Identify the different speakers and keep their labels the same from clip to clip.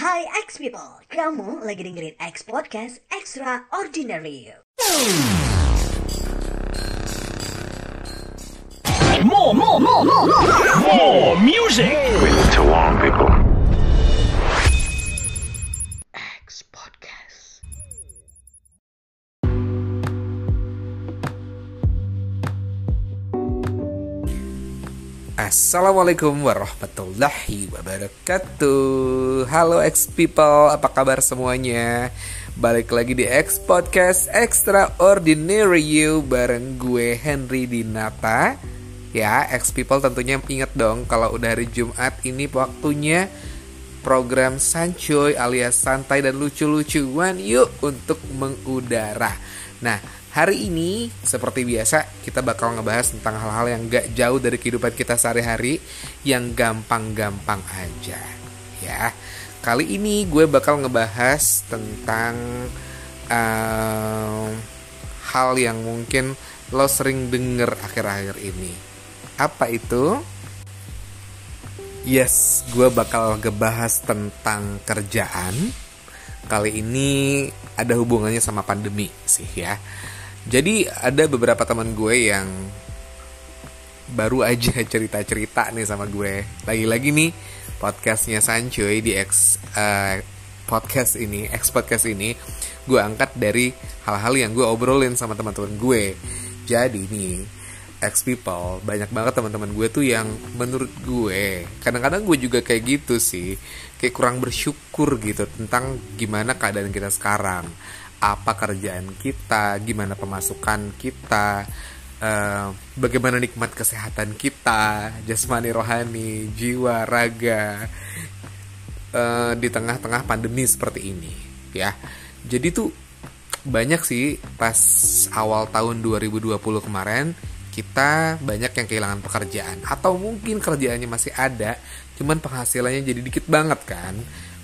Speaker 1: Hai X people, kamu lagi dengerin X Podcast Extraordinary.
Speaker 2: More, more, more, more, more, more music.
Speaker 3: We need to warn people.
Speaker 4: Assalamualaikum warahmatullahi wabarakatuh. Halo X People, apa kabar semuanya? Balik lagi di X Podcast Extraordinary You Bareng gue Henry Dinata. Ya, X People tentunya inget dong Kalau udah hari Jumat ini waktunya Program Sancoy alias santai dan lucu-lucuan. Yuk untuk mengudara. Nah, Hari ini, seperti biasa, kita bakal ngebahas tentang hal-hal yang gak jauh dari kehidupan kita sehari-hari, yang gampang-gampang aja. Ya, kali ini gue bakal ngebahas tentang uh, hal yang mungkin lo sering denger akhir-akhir ini. Apa itu? Yes, gue bakal ngebahas tentang kerjaan. Kali ini ada hubungannya sama pandemi sih ya. Jadi ada beberapa teman gue yang baru aja cerita-cerita nih sama gue. Lagi-lagi nih podcastnya Sanchoy di X uh, podcast ini, X podcast ini, gue angkat dari hal-hal yang gue obrolin sama teman-teman gue. Jadi nih X people banyak banget teman-teman gue tuh yang menurut gue kadang-kadang gue juga kayak gitu sih kayak kurang bersyukur gitu tentang gimana keadaan kita sekarang apa kerjaan kita, gimana pemasukan kita, uh, bagaimana nikmat kesehatan kita, jasmani rohani, jiwa, raga uh, di tengah-tengah pandemi seperti ini, ya. Jadi tuh banyak sih pas awal tahun 2020 kemarin kita banyak yang kehilangan pekerjaan atau mungkin kerjaannya masih ada cuman penghasilannya jadi dikit banget kan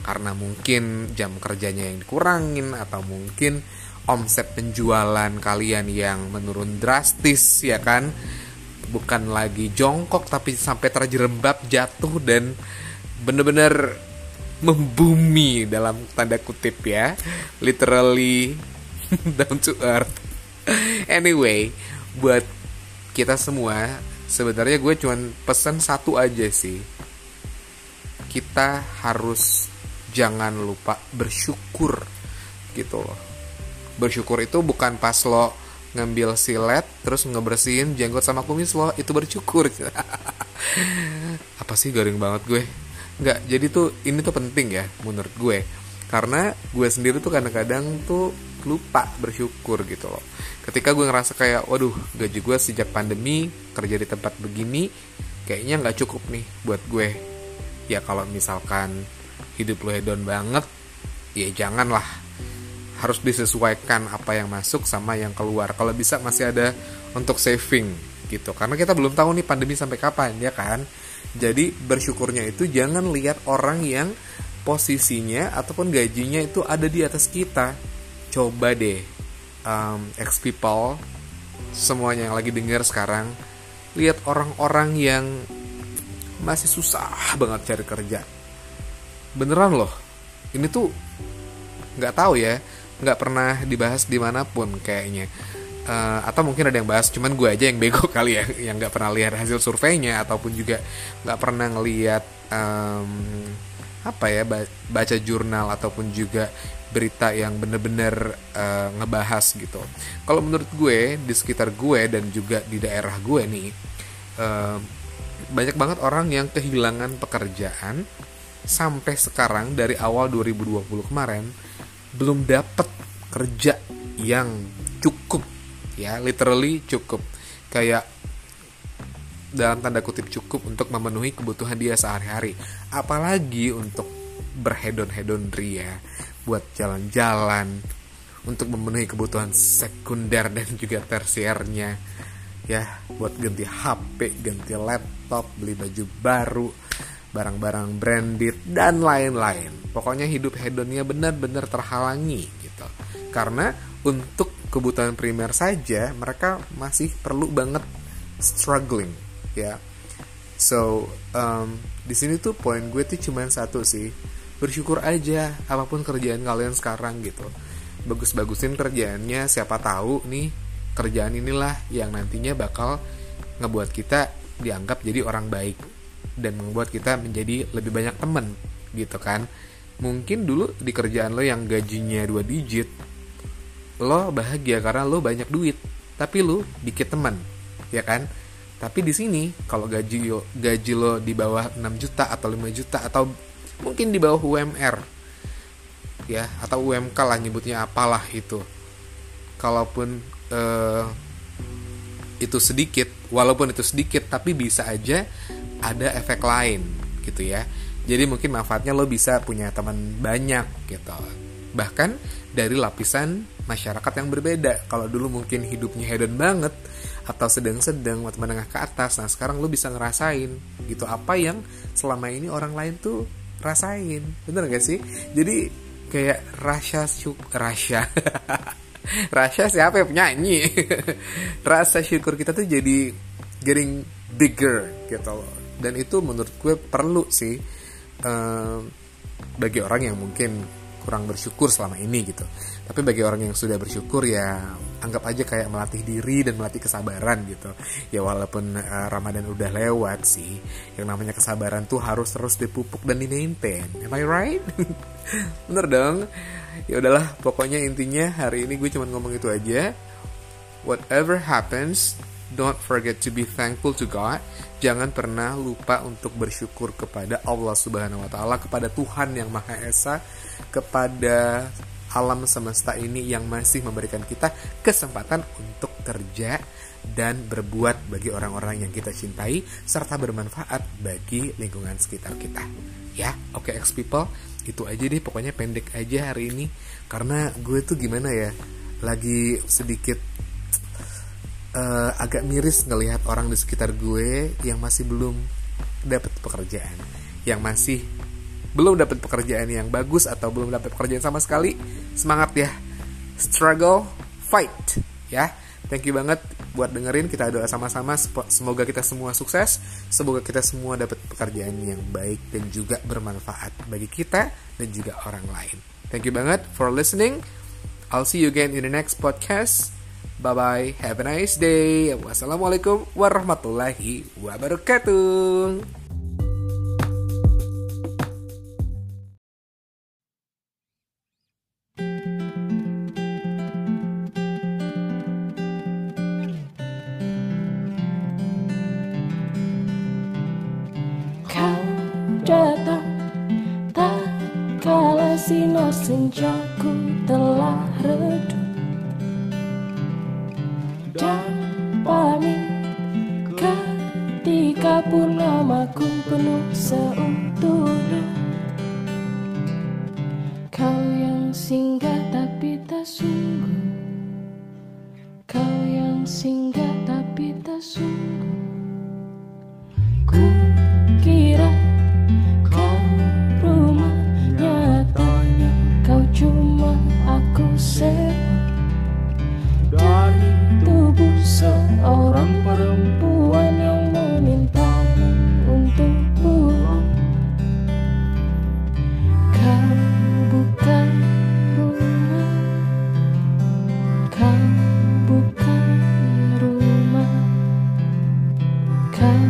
Speaker 4: karena mungkin jam kerjanya yang dikurangin atau mungkin omset penjualan kalian yang menurun drastis ya kan? Bukan lagi jongkok tapi sampai terjerembab jatuh dan bener-bener membumi dalam tanda kutip ya. Literally down to earth. Anyway buat kita semua sebenarnya gue cuman pesan satu aja sih. Kita harus jangan lupa bersyukur gitu loh. Bersyukur itu bukan pas lo ngambil silet terus ngebersihin jenggot sama kumis lo itu bersyukur. Apa sih garing banget gue? Nggak jadi tuh ini tuh penting ya menurut gue. Karena gue sendiri tuh kadang-kadang tuh lupa bersyukur gitu loh. Ketika gue ngerasa kayak waduh gaji gue sejak pandemi kerja di tempat begini kayaknya nggak cukup nih buat gue. Ya kalau misalkan hidup lo hedon banget ya janganlah. Harus disesuaikan apa yang masuk sama yang keluar. Kalau bisa masih ada untuk saving gitu. Karena kita belum tahu nih pandemi sampai kapan ya kan? Jadi bersyukurnya itu jangan lihat orang yang posisinya ataupun gajinya itu ada di atas kita. Coba deh um, ex people semuanya yang lagi dengar sekarang lihat orang-orang yang masih susah banget cari kerja beneran loh. Ini tuh nggak tahu ya. Nggak pernah dibahas di mana pun kayaknya. Uh, atau mungkin ada yang bahas cuman gue aja yang bego kali ya yang nggak pernah lihat hasil surveinya ataupun juga nggak pernah ngelihat um, apa ya baca jurnal ataupun juga berita yang bener-bener uh, ngebahas gitu. Kalau menurut gue di sekitar gue dan juga di daerah gue nih uh, banyak banget orang yang kehilangan pekerjaan sampai sekarang dari awal 2020 kemarin belum dapat kerja yang cukup ya literally cukup. Kayak dalam tanda kutip cukup untuk memenuhi kebutuhan dia sehari-hari. Apalagi untuk berhedon-hedon ria buat jalan-jalan untuk memenuhi kebutuhan sekunder dan juga tersiernya ya buat ganti HP, ganti laptop, beli baju baru, barang-barang branded dan lain-lain. Pokoknya hidup hedonnya benar-benar terhalangi gitu. Karena untuk kebutuhan primer saja mereka masih perlu banget struggling ya. So um, di sini tuh poin gue tuh cuma satu sih. bersyukur aja apa pun kerjaan kalian sekarang gitu bagus-bagusin kerjaannya siapa tahu nih kerjaan inilah yang nantinya bakal ngebuat kita dianggap jadi orang baik dan membuat kita menjadi lebih banyak temen gitu kan? Mungkin dulu di kerjaan lo yang gajinya dua digit lo bahagia karena lo banyak duit tapi lo dikit teman ya kan? Tapi di sini kalau gaji lo, gaji lo di bawah 6 juta atau 5 juta atau mungkin di bawah UMR ya atau UMK lah nyebutnya apalah itu. Kalaupun eh, itu sedikit walaupun itu sedikit tapi bisa aja ada efek lain gitu ya. Jadi mungkin manfaatnya lo bisa punya teman banyak gitu. Bahkan dari lapisan masyarakat yang berbeda. Kalau dulu mungkin hidupnya hedon banget atau sedang-sedang atau menengah ke atas nah sekarang lo bisa ngerasain gitu. Apa yang selama ini orang lain tuh rasain. Bener gak sih? Jadi kayak rasa syuk rasa. Rasa siapa yang penyanyi? Rasa syukur kita tuh jadi getting bigger gitu loh dan itu menurut gue perlu sih um, bagi orang yang mungkin kurang bersyukur selama ini gitu. Tapi bagi orang yang sudah bersyukur ya anggap aja kayak melatih diri dan melatih kesabaran gitu. Ya walaupun uh, Ramadan udah lewat sih, yang namanya kesabaran tuh harus terus dipupuk dan di maintain. Am I right? Bener dong. Ya udahlah, pokoknya intinya hari ini gue cuma ngomong itu aja. Whatever happens, don't forget to be thankful to God. Jangan pernah lupa untuk bersyukur kepada Allah Subhanahu wa taala, kepada Tuhan yang Maha Esa kepada alam semesta ini yang masih memberikan kita kesempatan untuk kerja dan berbuat bagi orang-orang yang kita cintai serta bermanfaat bagi lingkungan sekitar kita. Ya, oke okay, X people, itu aja deh pokoknya pendek aja hari ini karena gue tuh gimana ya, lagi sedikit uh, agak miris ngelihat orang di sekitar gue yang masih belum dapat pekerjaan, yang masih belum dapat pekerjaan yang bagus atau belum dapat pekerjaan sama sekali, semangat ya. Struggle, fight, ya. Thank you banget buat dengerin. Kita doa sama-sama. Semoga kita semua sukses. Semoga kita semua dapat pekerjaan yang baik dan juga bermanfaat bagi kita dan juga orang lain. Thank you banget for listening. I'll see you again in the next podcast. Bye bye. Have a nice day. Wassalamualaikum warahmatullahi wabarakatuh.
Speaker 3: Sinar senjaku telah redup Dan seorang perempuan yang meminta untukku. Kau buka rumah Kau buka rumah. Kau